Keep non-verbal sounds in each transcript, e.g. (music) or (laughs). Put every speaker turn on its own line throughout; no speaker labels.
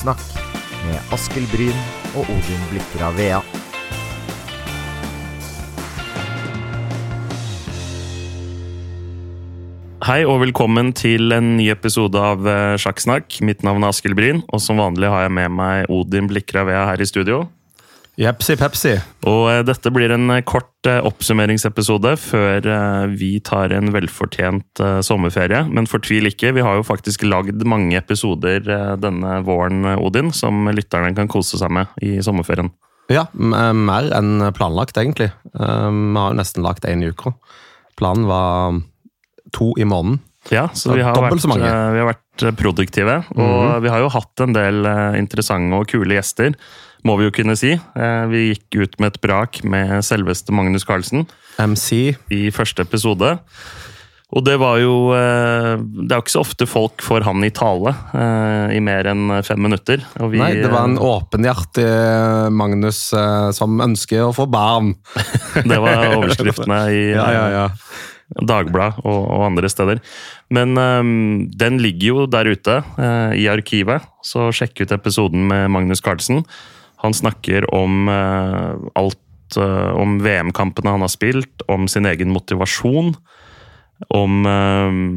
Sjakksnakk med Askild Bryn og Odin Blikra Vea.
Hei og velkommen til en ny episode av eh, Sjakksnakk. Mitt navn er Askild Bryn, og som vanlig har jeg med meg Odin Blikra Vea her i studio.
Jepsi pepsi.
Og eh, dette blir en eh, kort eh, oppsummeringsepisode før vi tar en velfortjent sommerferie. Men fortvil ikke, vi har jo faktisk lagd mange episoder denne våren, Odin, som lytterne kan kose seg med i sommerferien.
Ja, mer enn planlagt, egentlig. Vi har jo nesten lagt én i uka. Planen var to i måneden.
Ja, så vi har, vært, vi har vært produktive. Og vi har jo hatt en del eh, interessante og kule gjester, må vi jo kunne si. Eh, Vi gikk ut med et brak med selveste Magnus Carlsen
MC.
i første episode. Og det var jo eh, Det er jo ikke så ofte folk får han i tale i mer enn fem minutter. Vi,
Nei, det var en åpenhjertig Magnus som ønsker å få barn. (laughs)
det var (laughs) overskriftene i
Ja, ja, ja.
Dagblad og, og andre steder. Men um, den ligger jo der ute uh, i arkivet, så sjekk ut episoden med Magnus Carlsen. Han snakker om uh, alt uh, om VM-kampene han har spilt, om sin egen motivasjon, om øhm,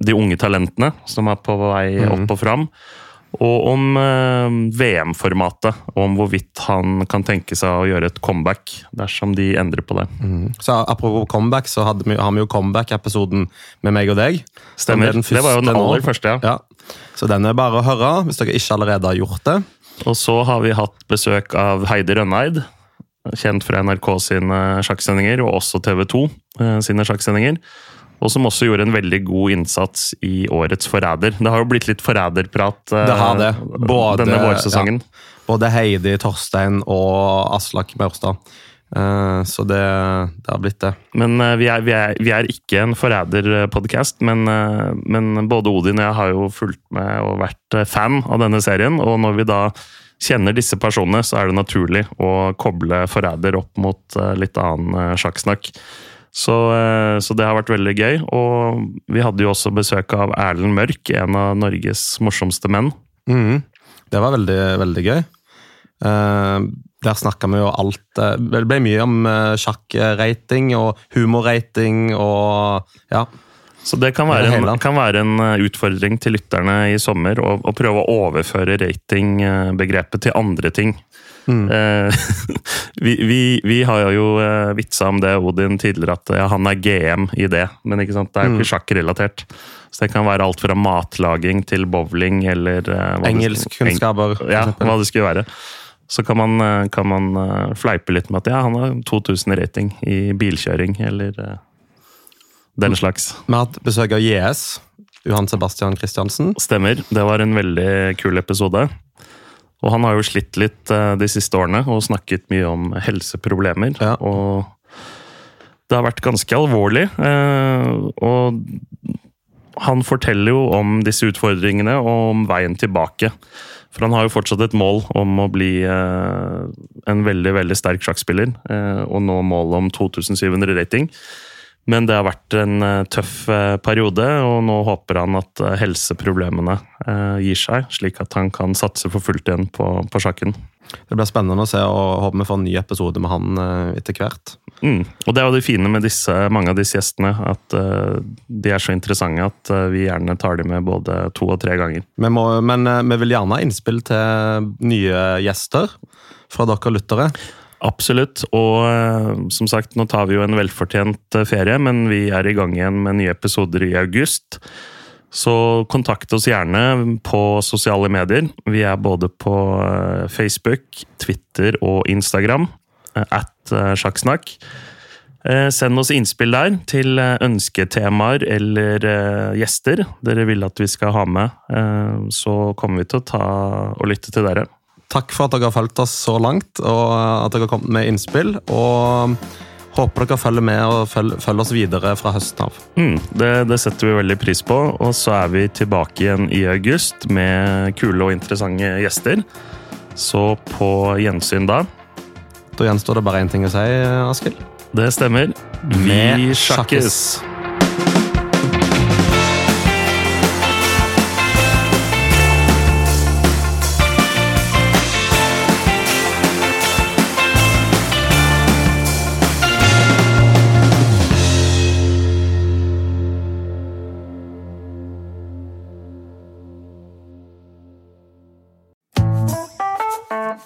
de unge talentene som er på vei opp og fram. Og om øh, VM-formatet, og om hvorvidt han kan tenke seg å gjøre et comeback dersom de endrer på det.
Så Apropos comeback, så hadde vi, har vi jo comeback-episoden med meg og deg.
Stemmer. Det var jo den
nå.
aller første, ja.
Ja. Så den er bare å høre, hvis dere ikke allerede har gjort det.
Og så har vi hatt besøk av Heidi Rønneid, kjent fra NRK sine sjakksendinger, og også TV 2 eh, sine sjakksendinger. Og som også gjorde en veldig god innsats i årets Forræder. Det har jo blitt litt forræderprat eh.
Både-
denne vårsesongen.
Både Heidi Torstein og Aslak Maurstad. Eh, Så det, det har blitt det.
Men eh, vi, er, vi, er, vi er ikke en forræderpodkast, men, eh, men både Odin og jeg har jo fulgt med og vært eh, fan av denne serien. Og når vi da kjenner disse personene, så er det naturlig å koble forræder opp mot eh, litt annen sjakksnakk. Så, eh, så det har vært veldig gøy. Og vi hadde jo også besøk av Erlend Mørk, en av Norges morsomste menn.
Mm. Det var veldig, veldig gøy. Eh, der snakka vi jo alt eh, Det ble mye om sjakkrating og humorrating og ja.
Så det kan være, en, kan være en eh, utfordring til lytterne i sommer å, å prøve å overføre ratingbegrepet til andre ting. Eh, (laughs) vi, vi, vi har jo uh, vitsa om det, Odin, tidligere, at ja, han er GM i det. Men det er jo ikke sjakkrelatert. Så det kan være alt fra matlaging til bowling eller eh,
Engelskkunnskaper. Eng
Ja, hva det skulle være. Så kan man, eh, kan man eh, fleipe litt med at ja, han har 2000 rating i bilkjøring, eller eh, den slags.
Vi har hatt besøk av JS. Johan Sebastian Christiansen.
Stemmer. Det var en veldig kul episode. Og han har jo slitt litt eh, de siste årene og snakket mye om helseproblemer.
Ja.
Og det har vært ganske alvorlig. eh, Og han forteller jo om disse utfordringene og om veien tilbake. For han har jo fortsatt et mål om å bli eh, en veldig veldig sterk sjakkspiller. Og nå målet om 2700 rating. Men det har vært en eh, tøff eh, periode, og nå håper han at eh, helseproblemene gir seg, slik at han kan satse for fullt igjen på, på sjakken.
Det blir spennende å se, og håper vi får en ny episode med han etter hvert.
Mm. Og det er jo det fine med disse, mange av disse gjestene, at de er så interessante at vi gjerne tar dem med både to og tre ganger.
Vi må, men vi vil gjerne ha innspill til nye gjester fra dere lyttere.
Absolutt. Og eh, som sagt, nå tar vi jo en velfortjent eh, ferie, men vi er i gang igjen med nye episoder i august. Så kontakt oss gjerne på sosiale medier. Vi er både på eh, Facebook, Twitter og Instagram. At sjakksnakk. Send oss innspill der til ønsketemaer eller gjester dere vil at vi skal ha med. Så kommer vi til å ta og lytte til dere.
Takk for at dere har fulgt oss så langt, og at dere har kommet med innspill. Og håper dere følger med og følger, følger oss videre fra høsten av.
Mm, det, det setter vi veldig pris på. Og så er vi tilbake igjen i august med kule og interessante gjester. Så på gjensyn da.
Da gjenstår det bare én ting å si, Askild.
Det stemmer.
Vi
sjakkes!